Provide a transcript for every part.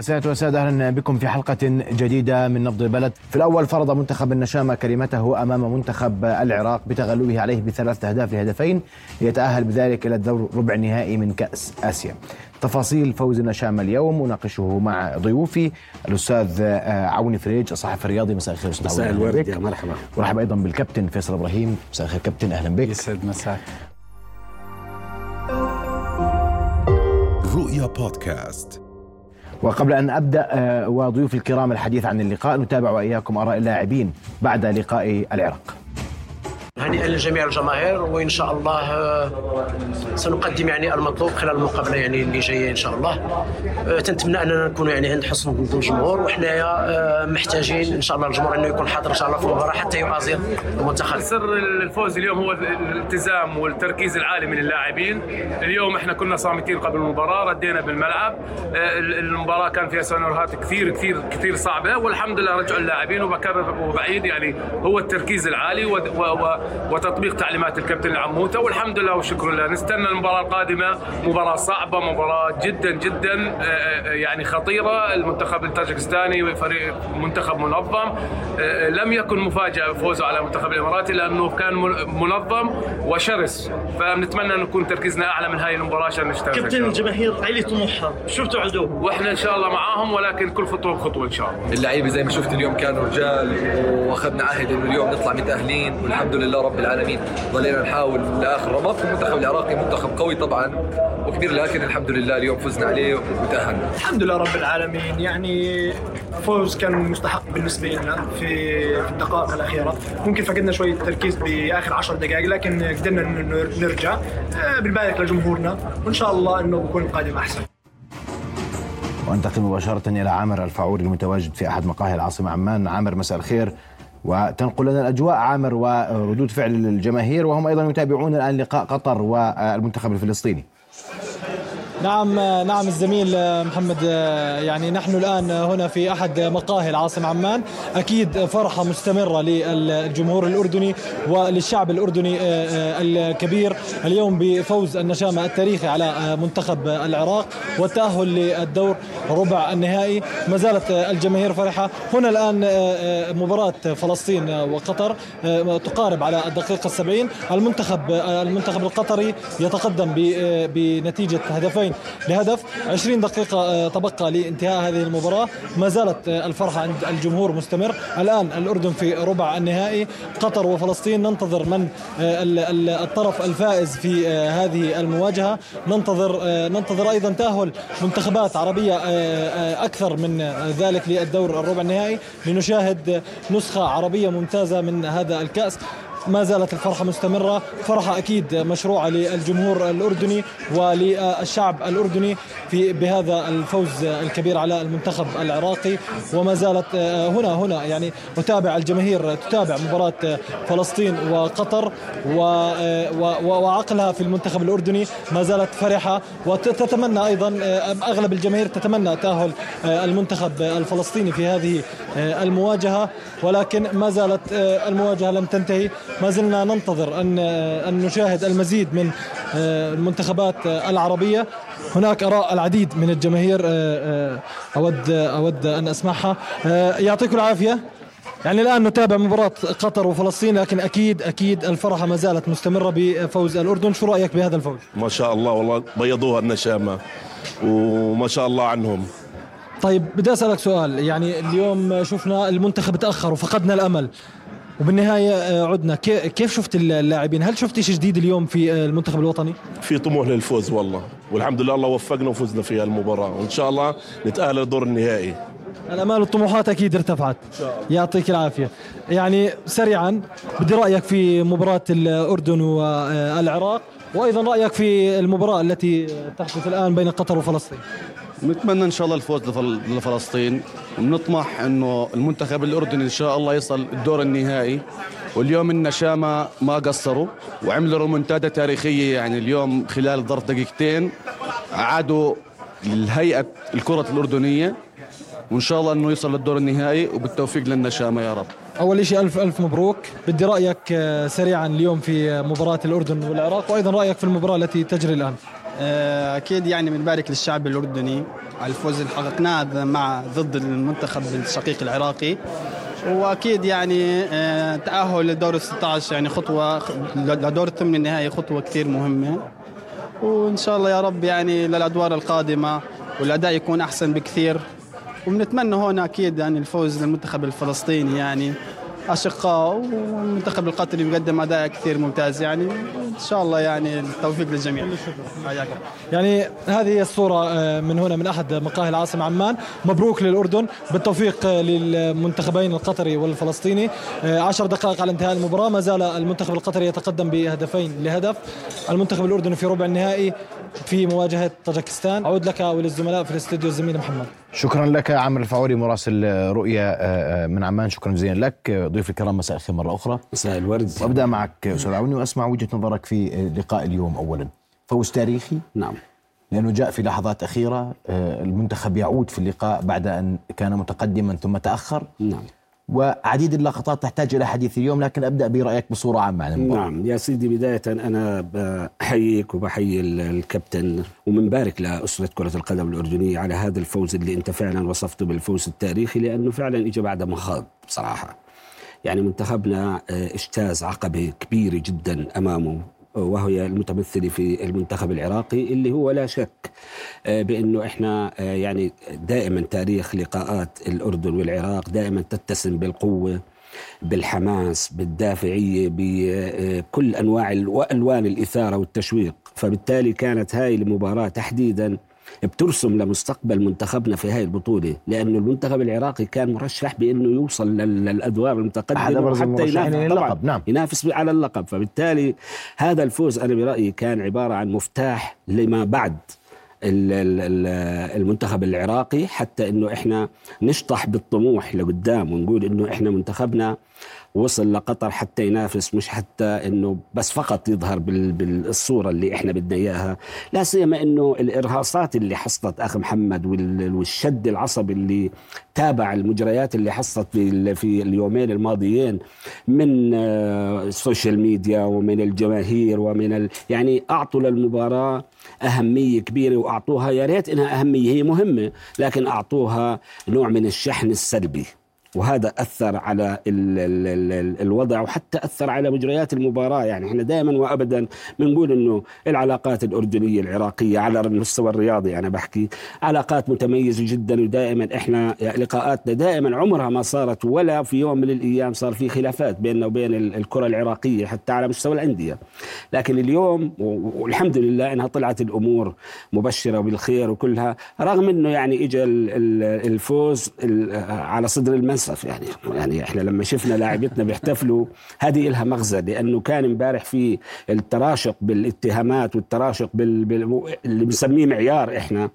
سيادة والسادة أهلا بكم في حلقة جديدة من نبض البلد. في الأول فرض منتخب النشامة كلمته أمام منتخب العراق بتغلبه عليه بثلاث أهداف لهدفين ليتأهل بذلك إلى الدور ربع النهائي من كأس آسيا. تفاصيل فوز النشامة اليوم وناقشه مع ضيوفي الأستاذ عوني فريج الصحفي الرياضي. مساء الخير أستاذ مساء الورد. يا مرحبا. ورحب أيضا بالكابتن فيصل إبراهيم. مساء الخير كابتن. أهلا بك. يسعد مساك رؤيا بودكاست. وقبل أن أبدأ وضيوف الكرام الحديث عن اللقاء نتابع وإياكم آراء اللاعبين بعد لقاء العراق. هنيئا لجميع الجماهير وإن شاء الله سنقدم يعني المطلوب خلال المقابلة يعني اللي جاية إن شاء الله. تنتمنى أننا نكون يعني عند حسن الجمهور وحنايا محتاجين إن شاء الله الجمهور أنه يكون حاضر إن شاء الله في المباراه حتى يؤازر المنتخب. سر الفوز اليوم هو الالتزام والتركيز العالي من اللاعبين. اليوم إحنا كنا صامتين قبل المباراة ردينا بالملعب. المباراة كان فيها سيناريوهات كثير كثير كثير صعبة والحمد لله رجعوا اللاعبين وبكرر وبعيد يعني هو التركيز العالي و, و وتطبيق تعليمات الكابتن العموتة والحمد لله والشكر لله نستنى المباراة القادمة. مباراة صعبة مباراة جدا جدا يعني خطيرة. المنتخب التاجكستاني فريق منتخب منظم. لم يكن مفاجأة فوزه على المنتخب الإماراتي لأنه كان منظم وشرس. فنتمنى أن يكون تركيزنا أعلى من هاي المباراة عشان نشتغل كابتن الجماهير عالي طموحها شو بتوعدوه؟ وإحنا إن شاء الله معاهم ولكن كل خطوة بخطوة إن شاء الله. اللعيبة زي ما شفت اليوم كانوا رجال وأخذنا عهد إنه اليوم نطلع متأهلين والحمد لله رب العالمين. ظلينا نحاول لآخر رمق المنتخب العراقي منتخب قوي طبعا وكبير لكن الحمد لله اليوم فزنا عليه وتأهلنا. الحمد لله رب العالمين. يعني فوز كان مستحق بالنسبة لنا في في الدقائق الأخيرة. ممكن فقدنا شوية تركيز بآخر 10 دقائق لكن قدرنا نرجع بنبارك لجمهورنا وإن شاء الله إنه بكون القادم أحسن. وأنتقل مباشرة إلى عامر الفعوري المتواجد في أحد مقاهي العاصمة عمان. عامر مساء الخير. وتنقل لنا الأجواء عامر وردود فعل الجماهير وهم أيضا يتابعون الآن لقاء قطر والمنتخب الفلسطيني. نعم نعم الزميل محمد يعني نحن الآن هنا في أحد مقاهي العاصمة عمان. أكيد فرحة مستمرة للجمهور الأردني وللشعب الأردني الكبير. اليوم بفوز النشامة التاريخي على منتخب العراق والتأهل للدور ربع النهائي. ما زالت الجماهير فرحة. هنا الآن مباراة فلسطين وقطر تقارب على الدقيقة السبعين. المنتخب المنتخب القطري يتقدم بنتيجة هدفين لهدف. 20 دقيقة تبقى لانتهاء هذه المباراة. ما زالت الفرحة عند الجمهور مستمر. الآن الأردن في ربع النهائي. قطر وفلسطين ننتظر من الطرف الفائز في هذه المواجهة. ننتظر ننتظر أيضا تأهل منتخبات عربية أكثر من ذلك للدور الربع النهائي. لنشاهد نسخة عربية ممتازة من هذا الكأس. ما زالت الفرحة مستمرة. فرحة أكيد مشروعة للجمهور الأردني وللشعب الأردني في بهذا الفوز الكبير على المنتخب العراقي. وما زالت هنا هنا يعني أتابع الجماهير تتابع مباراة فلسطين وقطر وعقلها في المنتخب الأردني. ما زالت فرحة وتتمنى أيضا أغلب الجماهير تتمنى تأهل المنتخب الفلسطيني في هذه المواجهة. ولكن ما زالت المواجهة لم تنتهي. ما زلنا ننتظر أن أن نشاهد المزيد من المنتخبات العربية. هناك آراء العديد من الجماهير أود أود أن أسمعها. يعطيكم العافية. يعني الآن نتابع مباراة قطر وفلسطين لكن أكيد أكيد الفرحة ما زالت مستمرة بفوز الأردن. شو رأيك بهذا الفوز؟ ما شاء الله والله بيضوها النشامة وما شاء الله عنهم. طيب بدي أسألك سؤال. يعني اليوم شفنا المنتخب تأخر وفقدنا الأمل. وبالنهاية عدنا. كيف شفت اللاعبين؟ هل شفت شيء جديد اليوم في المنتخب الوطني؟ في طموح للفوز والله. والحمد لله الله وفقنا وفزنا في المباراه وإن شاء الله نتأهل للدور النهائي. الامال والطموحات أكيد ارتفعت. يعطيك العافية. يعني سريعا بدي رأيك في مباراة الأردن والعراق وأيضا رأيك في المباراة التي تحدث الآن بين قطر وفلسطين. نتمنى إن شاء الله الفوز لفلسطين. ونطمح إنه المنتخب الأردني إن شاء الله يصل الدور النهائي. واليوم النشامة ما قصروا وعملوا رومنتادا تاريخية يعني اليوم خلال ظرف دقيقتين عادوا الهيئة الكرة الأردنية. وإن شاء الله إنه يوصل للدور النهائي وبالتوفيق للنشامة يا رب. أول شيء الف ألف مبروك. بدي رأيك آه، سريعا اليوم في مباراة الأردن والعراق وأيضا رأيك في المباراة التي تجري الآن. أكيد يعني بنبارك للشعب الأردني على الفوز اللي حققناه مع ضد المنتخب الشقيق العراقي. وأكيد يعني آه، تأهل لدور ال 16 يعني خطوة لدور الثمن النهائي خطوة كثير مهمة. وإن شاء الله يا رب يعني للأدوار القادمة والأداء يكون أحسن بكثير. وبنتمنى هون أكيد يعني الفوز للمنتخب الفلسطيني يعني. أشقاء والمنتخب القطري بيقدم أداء كثير ممتاز يعني إن شاء الله يعني التوفيق للجميع. يعني هذه هي الصورة آه، من هنا من أحد مقاهي العاصمة عمان. مبروك للأردن بالتوفيق آه، للمنتخبين القطري والفلسطيني. آه، عشر دقائق على انتهاء المباراة. ما زال المنتخب القطري يتقدم بهدفين لهدف. المنتخب الأردني في ربع النهائي في مواجهة طاجكستان. أعود لك وللزملاء في الاستوديو الزميل محمد. شكرا لك عامر الفعوري مراسل رؤيا من عمان. شكرا جزيلا لك. ضيوف الكرام مساء الخير مرة أخرى. مساء الورد. وأبدأ معك أستاذ عوني وأسمع وجهة نظرك في لقاء اليوم أولا. فوز تاريخي؟ نعم. لأنه جاء في لحظات أخيرة آه، المنتخب يعود في اللقاء بعد أن كان متقدما ثم تأخر. نعم. وعديد اللقطات تحتاج إلى حديث اليوم لكن أبدأ برأيك بصورة عامة عن المباراة نعم. يا سيدي بداية أنا بحييك وبحيي الكابتن ومنبارك لأسرة كرة القدم الأردنية على هذا الفوز اللي أنت فعلا وصفته بالفوز التاريخي لأنه فعلا إجى بعد مخاض بصراحة. يعني منتخبنا آه، إجتاز عقبة كبيرة جدا أمامه. وهي المتمثلة في المنتخب العراقي اللي هو لا شك آه، بأنه إحنا آه، يعني دائما تاريخ لقاءات الأردن والعراق دائما تتسم بالقوة بالحماس بالدافعية بكل أنواع وألوان الإثارة والتشويق. فبالتالي كانت هاي المباراة تحديدا بترسم لمستقبل منتخبنا في هاي البطولة لأنه المنتخب العراقي كان مرشح بأنه يوصل للأدوار المتقدمة حتى ينافس طبعا. نعم. ينافس على اللقب. فبالتالي هذا الفوز أنا برأيي كان عبارة عن مفتاح لما بعد المنتخب العراقي حتى إنه إحنا نشطح بالطموح لقدام ونقول إنه إحنا منتخبنا وصل لقطر حتى ينافس مش حتى إنه بس فقط يظهر بالصورة اللي إحنا بدنا إياها. لا سيما إنه الإرهاصات اللي حصلت أخ محمد والشد العصبي اللي تابع المجريات اللي حصلت في في اليومين الماضيين من ال social آه، ميديا ومن الجماهير ومن ال يعني أعطوا للمباراة أهمية كبيرة وأعطوها يا ريت إنها أهمية هي مهمة لكن أعطوها نوع من الشحن السلبي. وهذا أثر على ال ال ال الوضع وحتى أثر على مجريات المباراة. يعني إحنا دائما وابدا بنقول إنه العلاقات الأردنية العراقية على المستوى الرياضي أنا بحكي علاقات متميزة جدا ودائما إحنا لقاءاتنا دائما عمرها ما صارت ولا في يوم من الأيام صار في خلافات بيننا وبين الكرة العراقية حتى على مستوى الأندية. لكن اليوم والحمد لله إنها طلعت الأمور مبشرة بالخير وكلها رغم إنه يعني اجى الفوز على صدر المنسف للأسف يعني يعني إحنا لما شفنا لاعبتنا بيحتفلوا هذه لها مغزى لأنه كان امبارح في التراشق بالاتهامات والتراشق بال... بال... اللي بنسميه معيار إحنا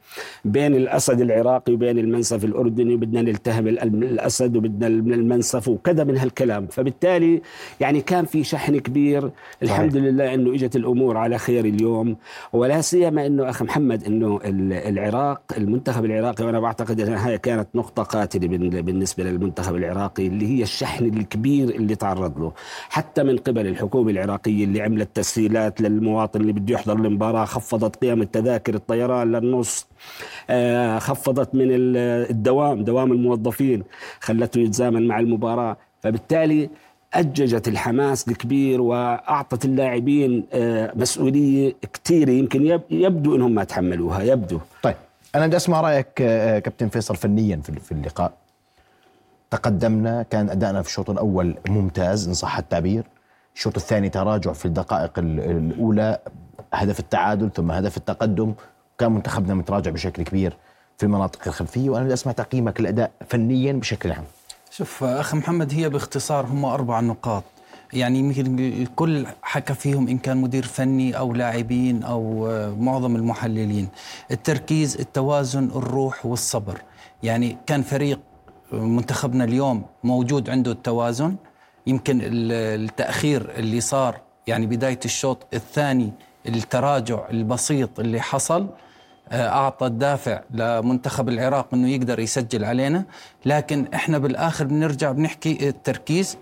بين الأسد العراقي وبين المنسف الأردني بدنا نلتهم الأسد وبدنا المنسف وكذا من هالكلام. فبالتالي يعني كان في شحن كبير. الحمد لله إنه إجت الأمور على خير اليوم. ولا سيما إنه أخ محمد إنه العراق المنتخب العراقي وأنا بعتقد إنها كانت نقطة قاتلة بالنسبة للمنتخب المنتخب العراقي اللي هي الشحن الكبير اللي تعرض له. حتى من قبل الحكومة العراقية اللي عملت تسهيلات للمواطن اللي بده يحضر المباراة خفضت قيم التذاكر الطيران للنص آه، خفضت من الدوام دوام الموظفين خلته يتزامن مع المباراة. فبالتالي أججت الحماس الكبير وأعطت اللاعبين آه، مسؤولية كثيرة يمكن يبدو أنهم ما تحملوها يبدو. طيب أنا بدي أسمع رأيك آه، كابتن فيصل فنيا في اللقاء. تقدمنا. كان أدائنا في الشوط الأول ممتاز إن صح التعبير. الشوط الثاني تراجع في الدقائق الأولى هدف التعادل ثم هدف التقدم. كان منتخبنا متراجع بشكل كبير في المناطق الخلفية وأنا بدي أسمع تقييمك الأداء فنيا بشكل عام. شوف أخ محمد هي باختصار هم أربع نقاط. يعني يمكن الكل حكى فيهم إن كان مدير فني أو لاعبين أو معظم المحللين. التركيز التوازن الروح والصبر. يعني كان فريق منتخبنا اليوم موجود عنده التوازن. يمكن التأخير اللي صار يعني بداية الشوط الثاني التراجع البسيط اللي حصل آه، أعطى الدافع لمنتخب العراق أنه يقدر يسجل علينا. لكن إحنا بالآخر بنرجع بنحكي التركيز.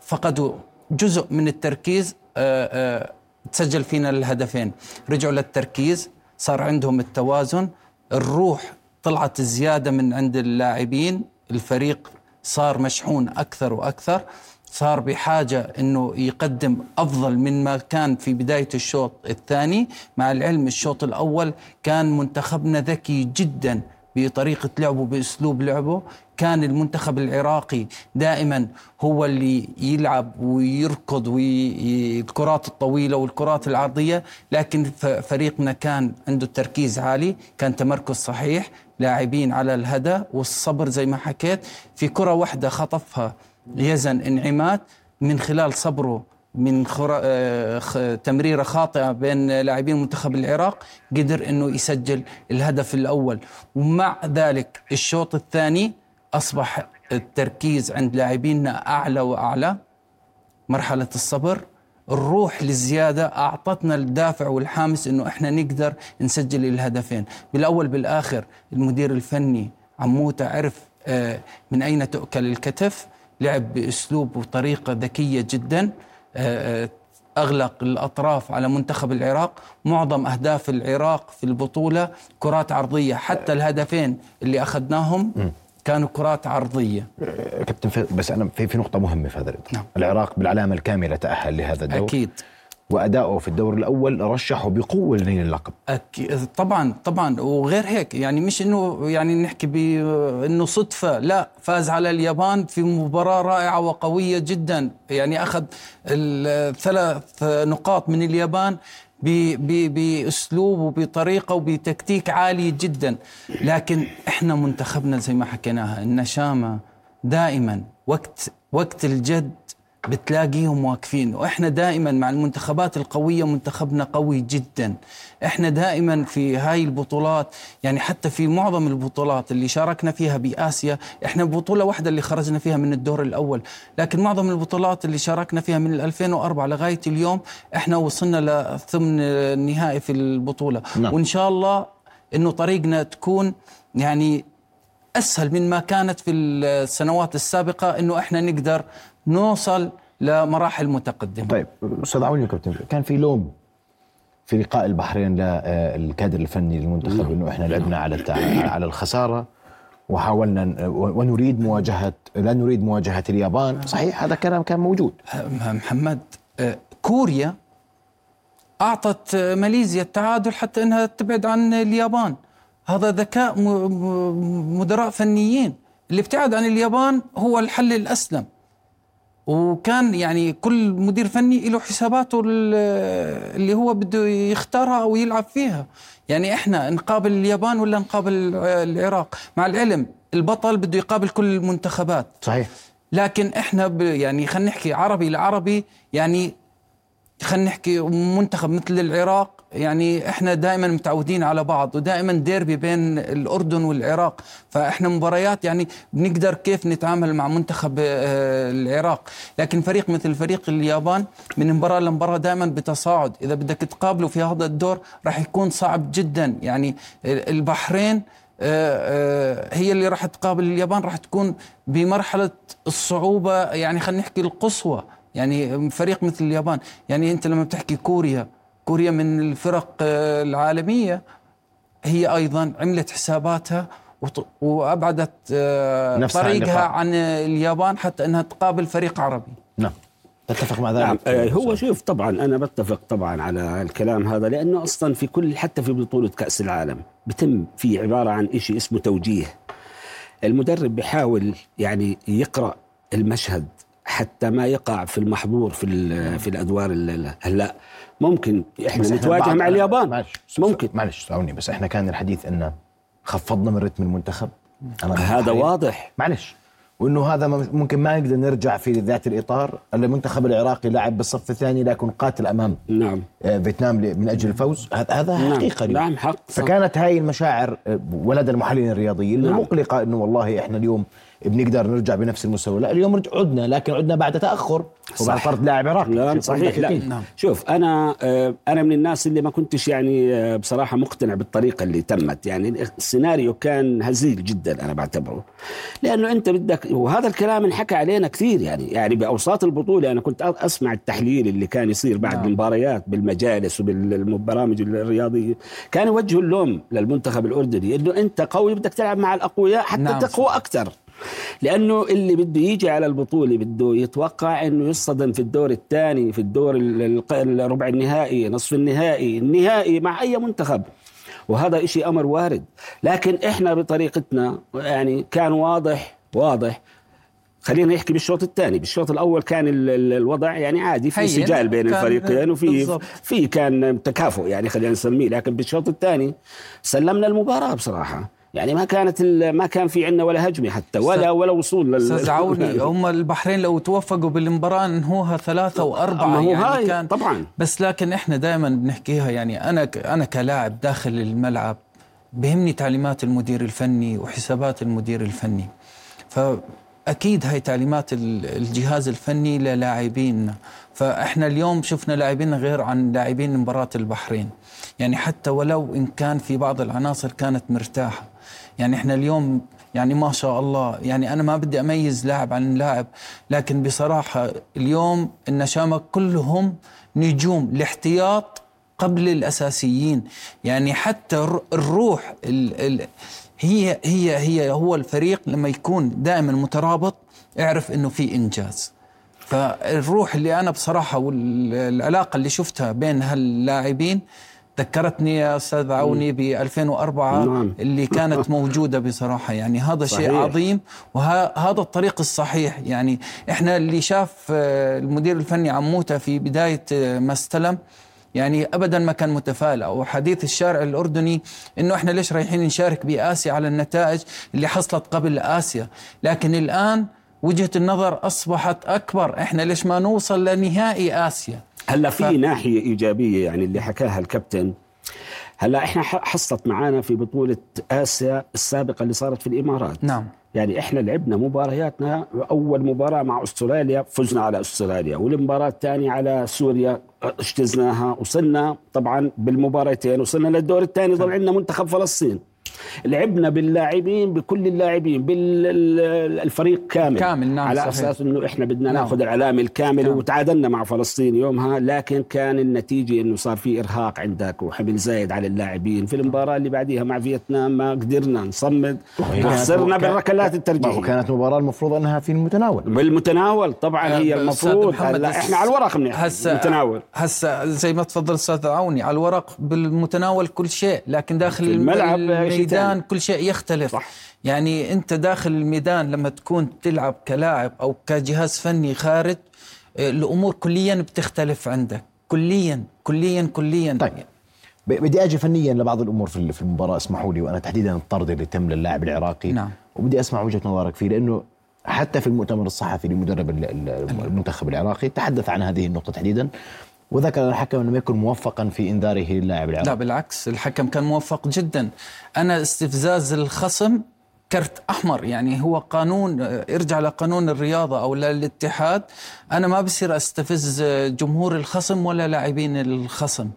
فقدوا جزء من التركيز آه، آه، تسجل فينا الهدفين. رجعوا للتركيز صار عندهم التوازن. الروح طلعت زيادة من عند اللاعبين. الفريق صار مشحون أكثر وأكثر صار بحاجة إنه يقدم أفضل من ما كان في بداية الشوط الثاني. مع العلم الشوط الأول كان منتخبنا ذكي جدا بطريقة لعبه بأسلوب لعبه. كان المنتخب العراقي دائما هو اللي يلعب ويركض والكرات الطويلة والكرات العرضية لكن فريقنا كان عنده تركيز عالي كان تمركز صحيح. لاعبين على الهدى والصبر زي ما حكيت. في كرة واحدة خطفها يزن انعمات من خلال صبره من خرا... آه، تمريرة خاطئة بين لاعبين منتخب العراق قدر أنه يسجل الهدف الأول. ومع ذلك الشوط الثاني أصبح التركيز عند لاعبينا أعلى وأعلى. مرحلة الصبر الروح للزيادة أعطتنا الدافع والحامس أنه إحنا نقدر نسجل الهدفين بالأول بالآخر المدير الفني عموتة عرف آه، من أين تؤكل الكتف لعب بأسلوب وطريقة ذكية جداً آه، آه، أغلق الأطراف على منتخب العراق. معظم أهداف العراق في البطولة كرات عرضية حتى الهدفين اللي أخذناهم كانوا كرات عرضية. كابتن بس أنا في في نقطة مهمة في هذا نعم. العراق بالعلامة الكاملة تأهل لهذا الدور. أكيد. وأداؤه في الدور الأول رشحه بقوة لنيل اللقب. أكيد طبعا طبعا. وغير هيك يعني مش انه يعني نحكي بانه صدفة. لا فاز على اليابان في مباراة رائعة وقوية جدا. يعني أخذ الثلاث نقاط من اليابان. بأسلوب وبطريقة وبتكتيك عالي جدا. لكن إحنا منتخبنا زي ما حكيناها النشامة دائما وقت وقت الجد بتلاقيهم واقفين. وإحنا دائما مع المنتخبات القوية منتخبنا قوي جدا. إحنا دائما في هاي البطولات يعني حتى في معظم البطولات اللي شاركنا فيها بآسيا إحنا بطولة واحدة اللي خرجنا فيها من الدور الأول. لكن معظم البطولات اللي شاركنا فيها من 2004 لغاية اليوم إحنا وصلنا لثمن النهائي في البطولة. نعم. وإن شاء الله إنه طريقنا تكون يعني أسهل من ما كانت في السنوات السابقة إنه إحنا نقدر نوصل لمراحل متقدمة. طيب أستاذ عوني كابتن كان في لوم في لقاء البحرين للكادر الفني للمنتخب. إنه إحنا لعبنا على على الخسارة وحاولنا ونريد مواجهة لا نريد مواجهة اليابان، صحيح هذا كلام كان موجود. محمد آه، كوريا أعطت ماليزيا التعادل حتى إنها تبعد عن اليابان. هذا ذكاء مدراء فنيين اللي ابتعد عن اليابان هو الحل الأسلم وكان يعني كل مدير فني له حساباته اللي هو بده يختارها أو يلعب فيها. يعني إحنا نقابل اليابان ولا نقابل العراق؟ مع العلم البطل بده يقابل كل المنتخبات. صحيح. لكن إحنا يعني خلينا نحكي عربي لعربي يعني خلينا نحكي منتخب مثل العراق يعني إحنا دائما متعودين على بعض ودائما ديربي بين الأردن والعراق. فإحنا مباريات يعني بنقدر كيف نتعامل مع منتخب آه، العراق. لكن فريق مثل فريق اليابان من مباراة لمباراة دائما بتصاعد. إذا بدك تقابله في هذا الدور راح يكون صعب جدا. يعني البحرين آه، آه، هي اللي راح تقابل اليابان راح تكون بمرحلة الصعوبة. يعني خلينا نحكي القصوى. يعني فريق مثل اليابان. يعني انت لما بتحكي كوريا كوريا من الفرق آه، العالمية هي أيضا عملت حساباتها وأبعدت آه، طريقها عن اليابان حتى إنها تقابل فريق عربي. نعم. تتفق مع ذلك؟ نعم آه، هو شوف طبعا أنا بتفق طبعا على الكلام هذا لأنه أصلا في كل حتى في بطولة كأس العالم بتم في عبارة عن شيء اسمه توجيه. المدرب بيحاول يعني يقرأ المشهد حتى ما يقع في المحظور في في الأدوار هلا ممكن إحنا نتواجه مع اليابان. معلش ممكن. معلش ساوني بس إحنا كان الحديث إن خفضنا من رتم المنتخب. هذا واضح. معلش وإنه هذا ممكن ما نقدر نرجع في ذات الإطار. المنتخب العراقي لعب بالصف الثاني لكن قاتل أمام نعم. آه، فيتنام من أجل الفوز. هذا نعم. حقيقة اليوم. نعم حق فكانت هاي المشاعر آه، ولدى المحللين الرياضيين نعم. المقلقة إنه والله إحنا اليوم بنقدر نرجع بنفس المستوى لا اليوم عدنا لكن عدنا بعد تأخر وبعد. طرد لاعب عراقي لا صحيح لا. نعم. شوف أنا آه، أنا من الناس اللي ما كنتش يعني آه، بصراحة مقتنع بالطريقة اللي تمت يعني السيناريو كان هزيل جدا أنا بعتبره لأنه أنت بدك وهذا الكلام انحكى علينا كثير يعني يعني بأوساط البطولة أنا كنت أسمع التحليل اللي كان يصير بعد نعم. المباريات بالمجالس وبالبرامج الرياضية كان يوجهوا اللوم للمنتخب الأردني إنه أنت قوي بدك تلعب مع الأقوياء حتى نعم. تقوى أكثر لأنه اللي بده يجي على البطولة بده يتوقع إنه يصطدم في الدور الثاني في الدور ال- ال- الربع النهائي نصف النهائي النهائي مع أي منتخب. وهذا إشي أمر وارد. لكن إحنا بطريقتنا يعني كان واضح واضح. خلينا نحكي بالشوط الثاني. بالشوط الأول كان ال- ال- الوضع يعني عادي في. سجال بين الفريقين وفي. في كان تكافؤ يعني خلينا نسميه. لكن بالشوط الثاني سلمنا المباراة بصراحة. يعني ما كانت ما كان في عندنا ولا هجمة حتى ولا ولا وصول أستاذ عوني هم البحرين لو توفقوا بالمباراة انهوها ثلاثة وأربعة يعني هاي كان طبعا. بس لكن إحنا دائما بنحكيها يعني أنا أنا كلاعب داخل الملعب بهمني تعليمات المدير الفني وحسابات المدير الفني. فأكيد هاي تعليمات ال- الجهاز الفني للاعبين فإحنا اليوم شفنا لاعبين غير عن لاعبين مباراة البحرين. يعني حتى ولو إن كان في بعض العناصر كانت مرتاحة. يعني إحنا اليوم يعني ما شاء الله يعني أنا ما بدي أميز لاعب عن لاعب لكن بصراحة اليوم النشامة كلهم نجوم الاحتياط قبل الأساسيين. يعني حتى الر- الروح ال ال هي هي هي هو الفريق لما يكون دائما مترابط اعرف إنه في إنجاز. فالروح اللي أنا بصراحة والعلاقة اللي شفتها بين هاللاعبين ذكرتني يا أستاذ عوني ب 2004 نعم. اللي كانت موجودة بصراحة. يعني هذا شيء صحيح. عظيم وهذا الطريق الصحيح. يعني إحنا اللي شاف آه، المدير الفني عموتة في بداية آه، ما استلم يعني ابدا ما كان متفائل. أو حديث الشارع الأردني إنه إحنا ليش رايحين نشارك بآسيا على النتائج اللي حصلت قبل آسيا. لكن الآن وجهة النظر أصبحت أكبر. إحنا ليش ما نوصل لنهائي آسيا؟ هلا في ف- ناحية إيجابية يعني اللي حكاها الكابتن. هلا إحنا حصلت معانا في بطولة آسيا السابقة اللي صارت في الإمارات. نعم. يعني إحنا لعبنا مبارياتنا أول مباراة مع أستراليا فزنا على أستراليا والمباراة الثانية على سوريا اجتزناها وصلنا طبعا بالمباراتين وصلنا للدور الثاني ضل عندنا منتخب فلسطين. لعبنا باللاعبين بكل اللاعبين بالفريق كامل. كامل، نعم، على صحيح. أساس إنه إحنا بدنا نعم. ناخذ العلامة الكاملة نعم. وتعادلنا مع فلسطين يومها لكن كان النتيجة إنه صار في إرهاق عندك وحمل زايد على اللاعبين. في المباراة اللي بعديها مع فيتنام ما قدرنا نصمد وخسرنا بالركلات الترجيحية. وكانت مباراة المفروض أنها في المتناول. بالمتناول طبعا هي أستاذ المفروض. هلا إحنا على الورق بنحكي هسا متناول هسا زي ما تفضل أستاذ عوني على الورق بالمتناول كل شيء لكن داخل الملعب شيء الميدان. كل شيء يختلف. صح. يعني انت داخل الميدان لما تكون تلعب كلاعب أو كجهاز فني خارج آه، الأمور كليا بتختلف عندك. كليا كليا كليا. طيب. بدي أجي فنيا لبعض الأمور في في المباراة. اسمحوا لي وأنا تحديدا الطرد اللي تم للاعب العراقي. نعم. وبدي أسمع وجهة نظرك فيه لأنه حتى في المؤتمر الصحفي لمدرب ال- ال- المنتخب العراقي تحدث عن هذه النقطة تحديدا. وذكر الحكم أنه يكن موفقا في إنذاره للاعب لا العراقي بالعكس الحكم كان موفق جدا. أنا استفزاز الخصم كرت أحمر يعني هو قانون ارجع لقانون الرياضة أو للاتحاد أنا ما بصير أستفز جمهور الخصم ولا لاعبين الخصم.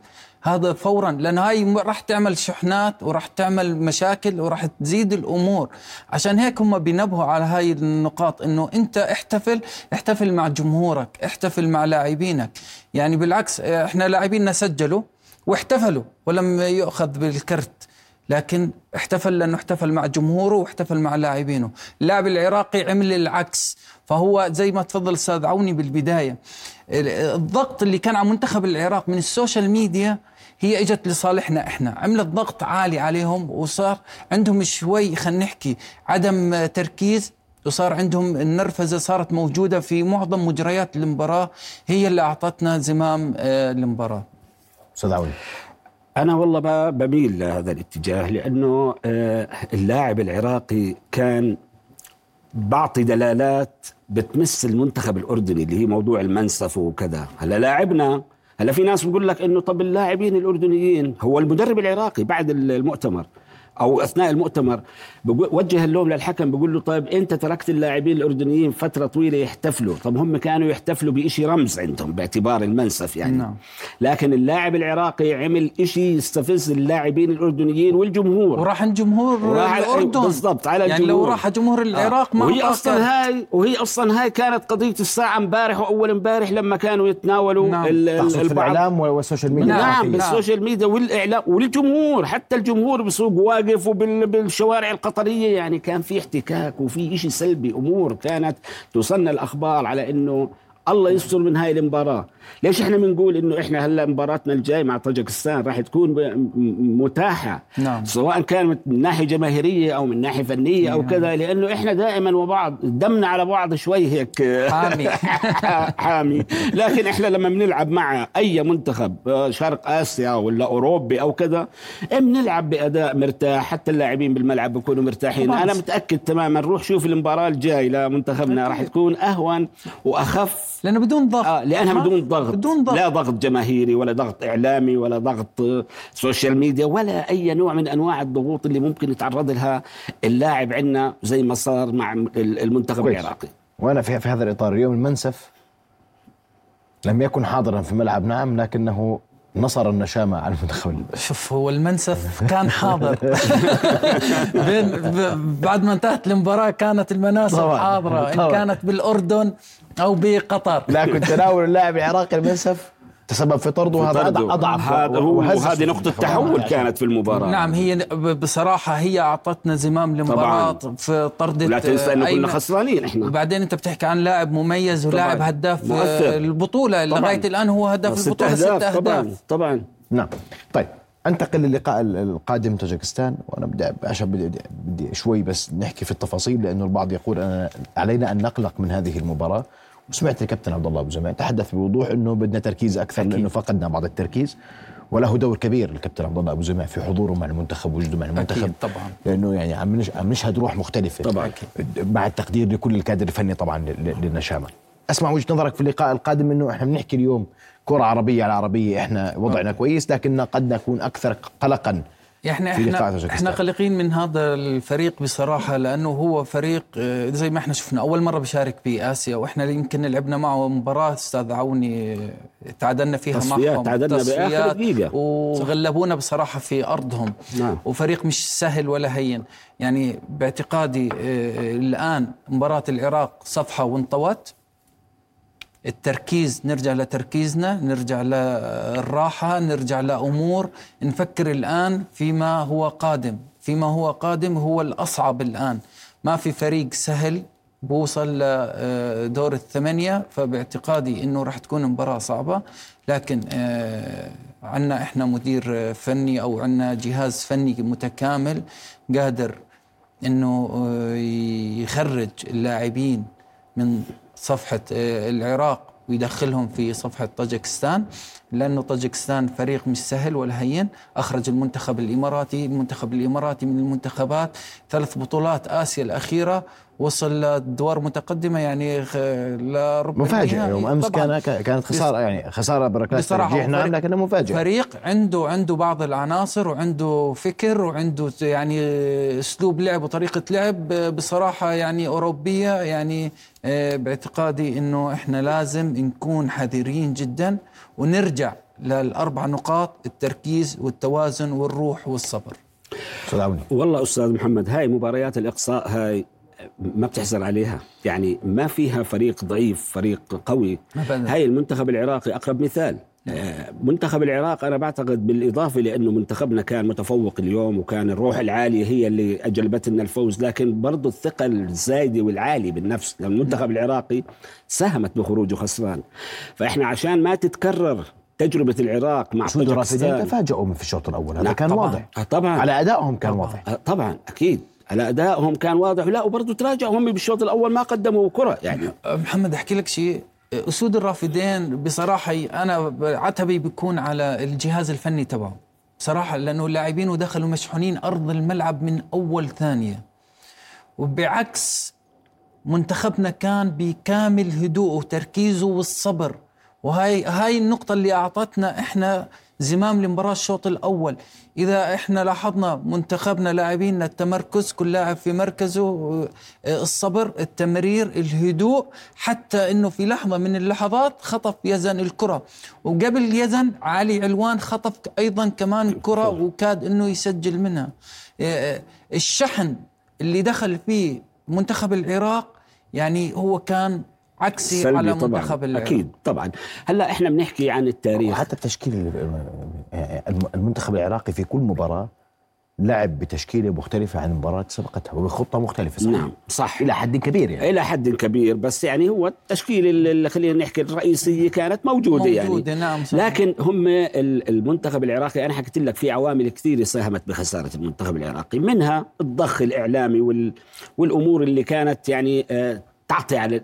هذا فورا لأن هاي راح تعمل شحنات وراح تعمل مشاكل وراح تزيد الأمور. عشان هيك هم بينبهوا على هاي النقاط إنه أنت احتفل احتفل مع جمهورك احتفل مع لاعبينك. يعني بالعكس إحنا لاعبيننا سجلوا واحتفلوا ولم يؤخذ بالكرت. لكن احتفل لأنه احتفل مع جمهوره واحتفل مع لاعبينه. اللاعب العراقي عمل العكس. فهو زي ما تفضل أستاذ عوني بالبداية الضغط اللي كان على منتخب العراق من ال social media هي إجت لصالحنا إحنا. عملت ضغط عالي عليهم وصار عندهم شوي خلينا نحكي عدم تركيز وصار عندهم النرفزة صارت موجودة في معظم مجريات المباراة هي اللي أعطتنا زمام آه، المباراة. أستاذ عوني أنا والله بميل لهذا الاتجاه لأنه آه، اللاعب العراقي كان بعطي دلالات بتمس المنتخب الأردني اللي هي موضوع المنسف وكذا. هلا لاعبنا هلا في ناس بقول لك إنه طب اللاعبين الأردنيين هو المدرب العراقي بعد المؤتمر أو أثناء المؤتمر وجه اللوم للحكم بيقول له طيب أنت تركت اللاعبين الأردنيين فترة طويلة يحتفلوا. طب هم كانوا يحتفلوا بشيء رمز عندهم باعتبار المنسف يعني. نعم. لكن اللاعب العراقي عمل شيء يستفز اللاعبين الأردنيين والجمهور. وراح الجمهور وراح الأردن. بالضبط على يعني الجمهور. لو راح جمهور العراق ما وهي أصلا هاي وهي أصلا هاي كانت قضية الساعة امبارح وأول امبارح لما كانوا يتناولوا نعم. البعض. الإعلام وال social media. نعم العراقية. بال social media والاعلام والجمهور حتى الجمهور بسوق واقف وبالشوارع القطرية. يعني كان في احتكاك وفي شيء سلبي. أمور كانت توصلنا الأخبار على إنه الله يستر من هاي المباراة. ليش إحنا بنقول إنه إحنا هلأ مباراتنا الجاي مع طاجكستان راح تكون متاحة؟ نعم. سواء كانت من ناحية جماهيرية أو من ناحية فنية أو كذا لأنه إحنا دائما وبعض دمنا على بعض شوي هيك. حامي. حامي. لكن إحنا لما بنلعب مع أي منتخب آه، شرق آسيا ولا أوروبي أو كذا بنلعب بأداء مرتاح حتى اللاعبين بالملعب بيكونوا مرتاحين. طبعاً. أنا متأكد تماما روح شوف المباراة الجاي لمنتخبنا راح تكون أهون وأخف. لأنه بدون ضغط آه لأنها بدون ضغط. بدون ضغط. لا ضغط جماهيري ولا ضغط إعلامي ولا ضغط social media ولا أي نوع من أنواع الضغوط اللي ممكن يتعرض لها اللاعب عندنا زي ما صار مع ال- المنتخب كويس. العراقي. وأنا في في هذا الإطار اليوم المنسف لم يكن حاضرا في الملعب نعم لكنه نصر النشامة على المنتخب ال- شوف هو المنسف كان حاضر بين بعد ما انتهت المباراة كانت المناسف طبعاً. حاضرة إن. كانت بالأردن أو بقطر لكن تناول اللاعب العراقي المنسف تسبب في طرده فرده. أضعف هذا وهذه نقطة المنتخب. تحول كانت في المباراة نعم هي ب- بصراحة هي أعطتنا زمام المباراة طبعاً. في طردة ولا تنسى إنه كنا خسرانين إحنا وبعدين أنت بتحكي عن لاعب مميز ولاعب. هداف مؤثر. البطولة طبعاً. لغاية الآن هو هداف ست البطولة ست أهداف أهداف طبعا طبعا نعم طيب أنتقل للقاء ال- القادم طاجكستان وأنا بدي عشان بدي, بدي شوي بس نحكي في التفاصيل لأنه البعض يقول أنا علينا أن نقلق من هذه المباراة وسمعت الكابتن عبد الله أبو زمان تحدث بوضوح إنه بدنا تركيز أكثر أكيد. لأنه فقدنا بعض التركيز وله دور كبير الكابتن عبد الله أبو زمان في حضوره مع المنتخب وجوده مع المنتخب. أكيد طبعا. لأنه يعني عم نش- عم نشهد روح مختلفة. طبعاً. مع التقدير لكل الكادر الفني طبعا للنشامة. أسمع وجهة نظرك في اللقاء القادم إنه إحنا بنحكي اليوم كرة عربية على عربية إحنا وضعنا كويس لكننا قد نكون أكثر قلقا لقاء إحنا. إحنا قلقين من هذا الفريق بصراحة لأنه هو فريق آه، زي ما إحنا شفنا أول مرة بشارك باسيا وإحنا يمكن لعبنا معه مباراة أستاذ عوني آه، تعادلنا فيها تصفيات، معهم تعادلنا تصفيات دقيقة. وغلبونا بصراحة في أرضهم نعم. وفريق مش سهل ولا هين يعني باعتقادي آه، الآن مباراة العراق صفحة وانطوت التركيز نرجع لتركيزنا نرجع للراحة نرجع لأمور. نفكر الآن فيما هو قادم. فيما هو قادم هو الأصعب الآن. ما في فريق سهل بوصل لدور الثمانية فباعتقادي أنه راح تكون مباراة صعبة. لكن آه، عنا إحنا مدير فني أو عنا جهاز فني متكامل قادر إنه آه، يخرج اللاعبين من صفحة آه، العراق ويدخلهم في صفحة طاجكستان لأنه طاجكستان فريق مش سهل ولا هين. أخرج المنتخب الإماراتي المنتخب الإماراتي من المنتخبات. ثلاث بطولات آسيا الأخيرة وصل لادوار متقدمة يعني مفاجئ النهائي. يوم أمس. كان كانت خسارة يعني خسارة بركات بصراحة ترجيح نعم فريق- لكنه مفاجئ فريق عنده عنده بعض العناصر وعنده فكر وعنده يعني أسلوب لعب وطريقة لعب بصراحة يعني أوروبية يعني آه، باعتقادي إنه إحنا لازم نكون حذرين جدا ونرجع للأربع نقاط التركيز والتوازن والروح والصبر والله أستاذ محمد هاي مباريات الإقصاء هاي ما بتحزن عليها. يعني ما فيها فريق ضعيف فريق قوي. هاي المنتخب العراقي أقرب مثال. آه، منتخب العراق أنا بعتقد بالإضافة لأنه منتخبنا كان متفوق اليوم وكان الروح العالية هي اللي اجلبت لنا الفوز لكن برضه الثقه الزايدة والعالية بالنفس. المنتخب العراقي ساهمت بخروجه خسران. فإحنا عشان ما تتكرر تجربة العراق مع طاجكستان تفاجئوا من في الشوط الأول هذا نعم، كان طبعاً. واضح. آه، طبعا. على أدائهم كان واضح. آه، طبعا أكيد. على ادائهم كان واضح. لا وبرضه تراجعوا هم بالشوط الأول ما قدموا كرة يعني. محمد أحكي لك شيء. أسود الرافدين بصراحة أنا عتبي بيكون على الجهاز الفني تبعه بصراحة لأنه اللاعبين دخلوا مشحونين أرض الملعب من أول ثانية. وبعكس منتخبنا كان بكامل هدوءه وتركيزه والصبر. وهاي هاي النقطة اللي أعطتنا إحنا زمام المباراة الشوط الأول. إذا إحنا لاحظنا منتخبنا لاعبينا التمركز كل لاعب في مركزه آه، الصبر التمرير الهدوء حتى أنه في لحظة من اللحظات خطف يزن الكرة. وقبل يزن علي علوان خطف أيضا كمان كرة وكاد أنه يسجل منها. آه، الشحن اللي دخل فيه منتخب العراق يعني هو كان عكسي سلبي على طبعا منتخب العراق أكيد طبعا. هلأ إحنا بنحكي عن التاريخ. وحتى التشكيل المنتخب العراقي في كل مباراة لعب بتشكيلة مختلفة عن المباراة سبقتها وبخطة مختلفة صحيح؟ نعم صح. إلى حد كبير يعني. إلى حد كبير بس يعني هو التشكيل اللي خلينا نحكي الرئيسية كانت موجودة, موجودة يعني نعم صحيح. لكن هم ال- المنتخب العراقي أنا حكيت لك في عوامل كثيرة ساهمت بخسارة المنتخب العراقي منها الضخ الإعلامي وال والأمور اللي كانت يعني آه، تعطي على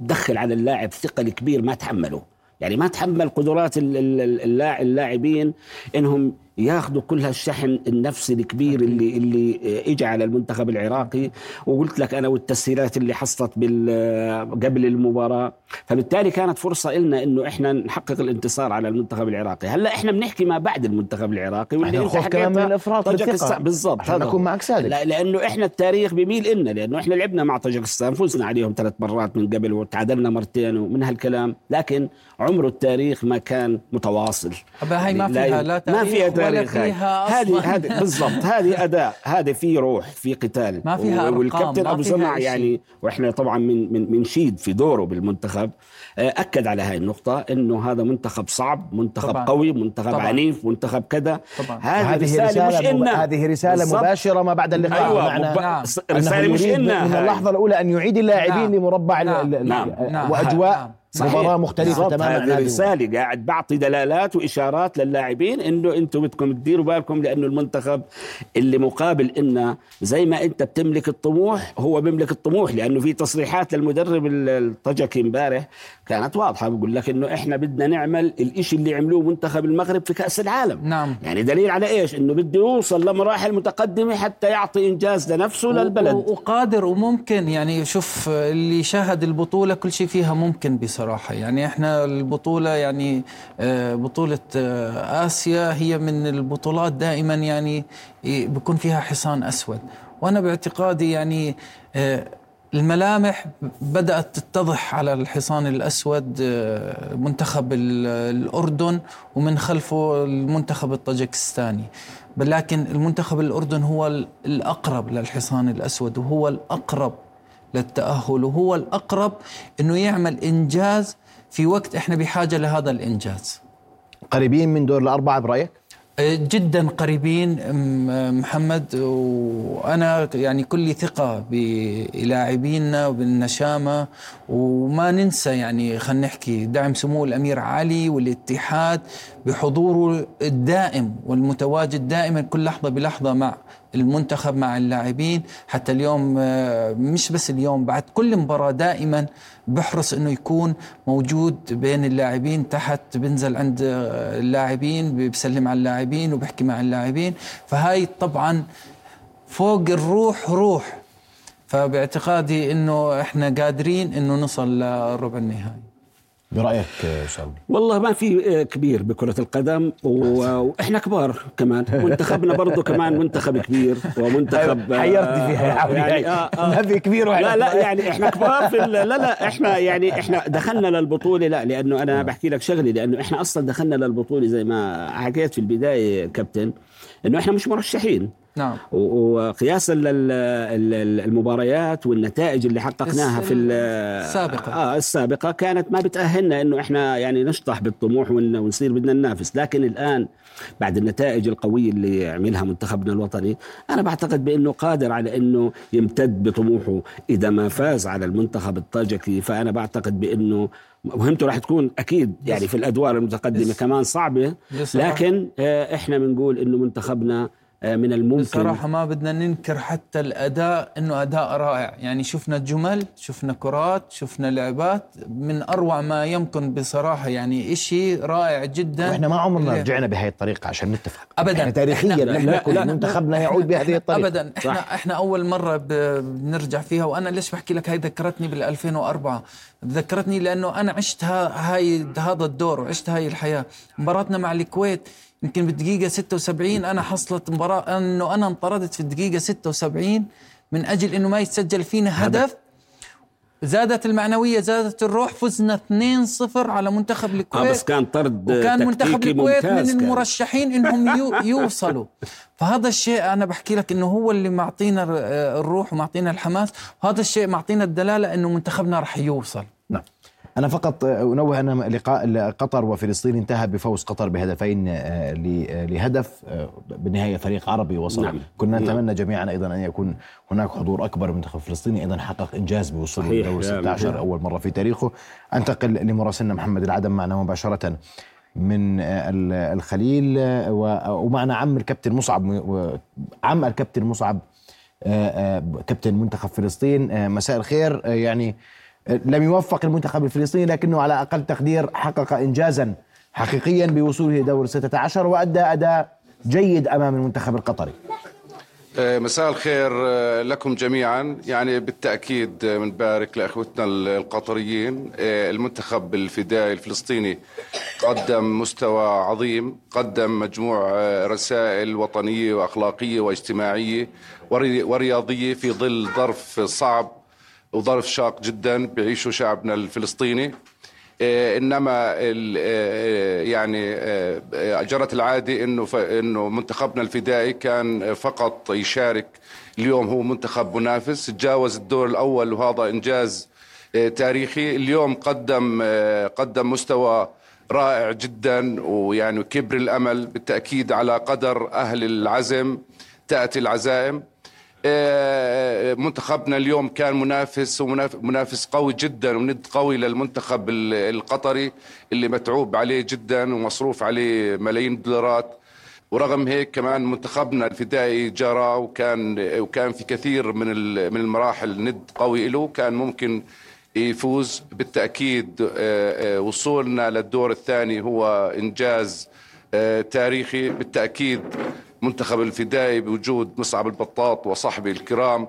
تدخل على اللاعب ثقل كبير ما تحمله. يعني ما تحمل قدرات ال- ال- اللاع- اللاعبين إنهم ياخذوا كل هالشحن النفسي الكبير اللي اللي اجى على المنتخب العراقي وقلت لك أنا والتسهيلات اللي حصلت بال قبل المباراة فبالتالي كانت فرصة لنا إنه إحنا نحقق الانتصار على المنتخب العراقي هلأ إحنا بنحكي ما بعد المنتخب العراقي انت نخاف كمان من الأفراط بالثقة. بالضبط نكون. معك صادق. لا لأنه إحنا التاريخ بيميل لنا لأنه إحنا لعبنا مع طاجكستان فزنا عليهم ثلاث مرات من قبل وتعادلنا مرتين ومن هالكلام لكن عمره التاريخ ما كان متواصل أبا هاي ما فيها لا ما فيها تاريخ ولا تاريخ. فيها هذه. هذه بالضبط هذه اداء هذه في روح في قتال ما فيها أرقام، والكابتن ما أبو إشي. يعني وإحنا طبعا من من من شيد في دوره بالمنتخب آه، أكد على هاي النقطة إنه هذا منتخب صعب منتخب طبعاً. قوي منتخب طبعاً. عنيف منتخب كذا. هذه رسالة, رسالة مش مب... إلنا هذه رسالة بالضبط. مباشرة ما بعد اللقاء أيوه معنى مب... أنه رسالة مش إلنا من هاي. اللحظة الأولى أن يعيد اللاعبين نعم. لمربع نعم. ال- نعم. نعم. وأجواء نعم. صحيح. مباراة مختلفة بالضبط. تماما هذه. رسالة قاعد بعطي دلالات وإشارات للاعبين إنه أنتم بدكم تديروا بالكم لأنه المنتخب اللي مقابل إنه زي ما أنت بتملك الطموح هو بيملك الطموح لأنه في تصريحات للمدرب ال- الطجكي امبارح كانت واضحة بقول لك إنه إحنا بدنا نعمل الإشي اللي عملوه منتخب المغرب في كأس العالم. نعم. يعني دليل على إيش؟ إنه بده يوصل لمراحل متقدمة حتى يعطي إنجاز لنفسه للبلد. و- وقادر وممكن يعني شوف اللي شاهد البطولة كل شيء فيها ممكن بصراحة. يعني إحنا البطولة يعني آه، بطولة آه، آسيا هي من البطولات دائما يعني ي- بيكون فيها حصان أسود. وأنا باعتقادي يعني آه، الملامح بدأت تتضح على الحصان الأسود منتخب ال- الأردن ومن خلفه المنتخب الطاجكستاني. لكن المنتخب الأردن هو ال- الأقرب للحصان الأسود وهو الأقرب للتأهل. وهو الأقرب أنه يعمل إنجاز في وقت إحنا بحاجة لهذا الإنجاز. قريبين من دور الأربعة برأيك؟ جدا قريبين أم- محمد وأنا يعني كل ثقة بلاعبينا وبالنشامه وما ننسى يعني خلينا نحكي دعم سمو الأمير علي والاتحاد بحضوره الدائم والمتواجد دائما كل لحظة بلحظة مع المنتخب مع اللاعبين. حتى اليوم آه، مش بس اليوم بعد كل مباراة دائما بحرص إنه يكون موجود بين اللاعبين تحت بنزل عند آه، اللاعبين بسلم على اللاعبين وبحكي مع اللاعبين. فهاي طبعا فوق الروح روح. فباعتقادي إنه إحنا قادرين إنه نصل لربع النهائي. برأيك سعودي والله ما في كبير بكرة القدم وإحنا كبار كمان. منتخبنا برضه كمان منتخب كبير ومنتخب حيرتني فيها يا عمي. يعني آه آه. ما في كبير وإحنا لا لا. يعني إحنا كبار في لا لا إحنا يعني إحنا دخلنا للبطولة لا لأنه أنا بحكي لك شغلي لأنه إحنا أصلا دخلنا للبطولة زي ما حكيت في البداية كابتن إنه إحنا مش مرشحين. نعم وقياسا للمباريات والنتائج اللي حققناها في ال- السابقة. آه السابقة كانت ما بتأهلنا إنه إحنا يعني نشطح بالطموح ون- ونصير بدنا ننافس لكن الآن بعد النتائج القوية اللي عملها منتخبنا الوطني أنا بعتقد بإنه قادر على إنه يمتد بطموحه إذا ما فاز على المنتخب الطاجكي فأنا بعتقد بإنه مهمته راح تكون أكيد يعني في الأدوار المتقدمة. كمان صعبة. لكن آه، إحنا بنقول إنه منتخبنا آه، من الممكن. بصراحة ما بدنا ننكر حتى الأداء إنه أداء رائع. يعني شفنا جمل شفنا كرات شفنا لعبات من أروع ما يمكن بصراحة. يعني إشي رائع جدا. وإحنا ما عمرنا اللي- رجعنا بهي الطريقة عشان نتفق. ابدا. إحنا تاريخيا إحنا- يكن لا- منتخبنا يعود إحنا- بهذه الطريقة. ابدا. إحنا إحنا أول مرة ب- بنرجع فيها وأنا ليش بحكي لك هاي ذكرتني بال 2004 ذكرتني لأنه أنا عشت ها- هاي هذا الدور وعشت هاي الحياة. مباراتنا مع الكويت يمكن بالدقيقه 76 أنا حصلت مباراة أنه أنا انطردت في الدقيقة 76 من أجل إنه ما يتسجل فينا هدف. زادت المعنوية زادت الروح فزنا 2-0 على منتخب الكويت. بس كان طرد وكان منتخب الكويت من كان. المرشحين إنهم يو يوصلوا. فهذا الشيء أنا بحكي لك إنه هو اللي معطينا الر- الروح ومعطينا الحماس. وهذا الشيء معطينا الدلالة إنه منتخبنا رح يوصل. أنا فقط أنوه أن لقاء قطر وفلسطين انتهى بفوز قطر بهدفين آه، آه، لهدف آه، بالنهاية فريق عربي وصل نعم. كنا نعم. نتمنى جميعا أيضا أن يكون هناك حضور أكبر من منتخب فلسطيني أيضا حقق إنجاز بوصول صحيح. لدور نعم. 16 أول مرة في تاريخه أنتقل لمراسلنا محمد العدم معنا مباشرة من ال- الخليل ومعنا عم الكابتن مصعب عم الكابتن مصعب كابتن منتخب فلسطين مساء الخير يعني لم يوفق المنتخب الفلسطيني لكنه على أقل تقدير حقق إنجازا حقيقيا بوصوله دور 16 وأدى أداء جيد أمام المنتخب القطري. آه، مساء الخير آه، لكم جميعا. يعني بالتأكيد آه، بنبارك لأخوتنا ال- القطريين آه، المنتخب الفدائي الفلسطيني قدم مستوى عظيم قدم مجموع آه، رسائل وطنية وأخلاقية واجتماعية وري- ورياضية في ظل ظرف صعب. وظرف شاق جدا بيعيشه شعبنا الفلسطيني. آه، إنما آه، يعني آه، آه، جرت العادة إنه إنه منتخبنا الفدائي كان فقط يشارك. اليوم هو منتخب منافس. تجاوز الدور الأول وهذا إنجاز تاريخي. اليوم قدم قدم مستوى رائع جدا ويعني كبر الأمل بالتأكيد على قدر أهل العزم تأتي العزائم. منتخبنا اليوم كان منافس ومنافس قوي جدا وند قوي للمنتخب ال- القطري اللي متعوب عليه جدا ومصروف عليه ملايين الدولارات. ورغم هيك كمان منتخبنا الفدائي جرى وكان وكان في كثير من من المراحل ند قوي له. كان ممكن يفوز بالتأكيد آه، آه، وصولنا للدور الثاني هو إنجاز آه، تاريخي. بالتأكيد منتخب الفدائي بوجود مصعب البطاط وصحبه الكرام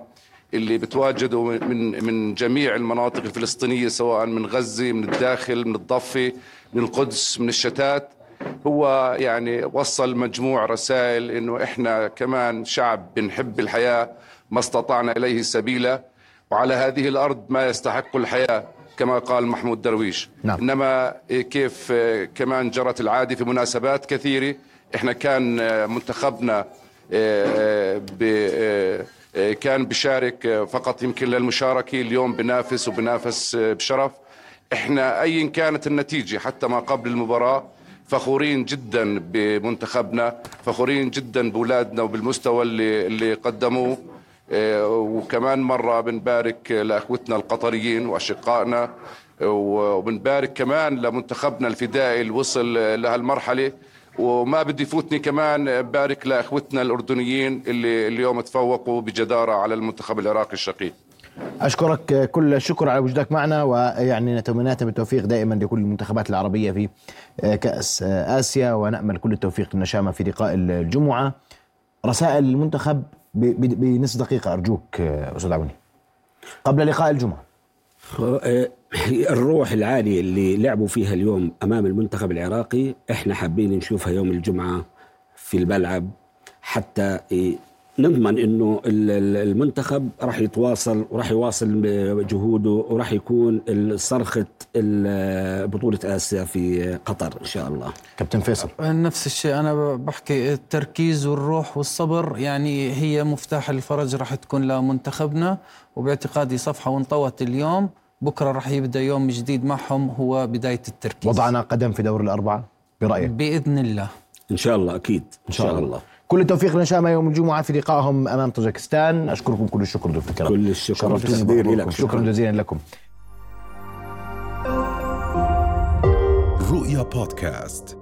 اللي بتواجدوا من من جميع المناطق الفلسطينية سواء من غزة من الداخل من الضفة من القدس من الشتات. هو يعني وصل مجموع رسائل إنه إحنا كمان شعب بنحب الحياة ما استطعنا إليه سبيلا. وعلى هذه الأرض ما يستحق الحياة كما قال محمود درويش. نعم. إنما كيف كمان جرت العادة في مناسبات كثيرة إحنا كان منتخبنا ب- كان بشارك فقط يمكن للمشاركة اليوم بنافس وبنافس بشرف. إحنا ايا كانت النتيجة حتى ما قبل المباراة فخورين جدا بمنتخبنا فخورين جدا بأولادنا وبالمستوى اللي اللي قدموه. آه، وكمان مرة بنبارك لأخوتنا القطريين وأشقائنا وبنبارك كمان لمنتخبنا الفدائي اللي وصل لهالمرحلة. وما بدي فوتني كمان بارك لأخوتنا الأردنيين اللي اليوم تفوقوا بجدارة على المنتخب العراقي الشقيق. أشكرك كل الشكر على وجودك معنا ويعني نتمنى بالتوفيق دائما لكل المنتخبات العربية في كأس آسيا ونأمل كل التوفيق للنشامة في لقاء الجمعة. رسائل المنتخب بنصف دقيقة أرجوك أستاذ عوني قبل لقاء الجمعة. آه، الروح العالية اللي لعبوا فيها اليوم أمام المنتخب العراقي إحنا حابين نشوفها يوم الجمعة في الملعب حتى إيه، نضمن إنه ال- ال- المنتخب راح يتواصل وراح يواصل جهوده وراح يكون صرخة ال- بطولة آسيا في قطر إن شاء الله. كابتن فيصل. نفس الشيء أنا بحكي التركيز والروح والصبر يعني هي مفتاح الفرج راح تكون لمنتخبنا وباعتقادي صفحة وانطوت اليوم بكرة راح يبدأ يوم جديد معهم هو بداية التركيز. وضعنا قدم في دور الأربعة برأيك؟ بإذن الله. إن شاء الله أكيد. إن شاء الله. كل التوفيق لنشامة يوم الجمعة في لقائهم أمام طاجكستان أشكركم كل الشكر ضيوف الكرام كل الشكر. والتقدير. لك. شكرا جزيلا لكم. رؤيا بودكاست.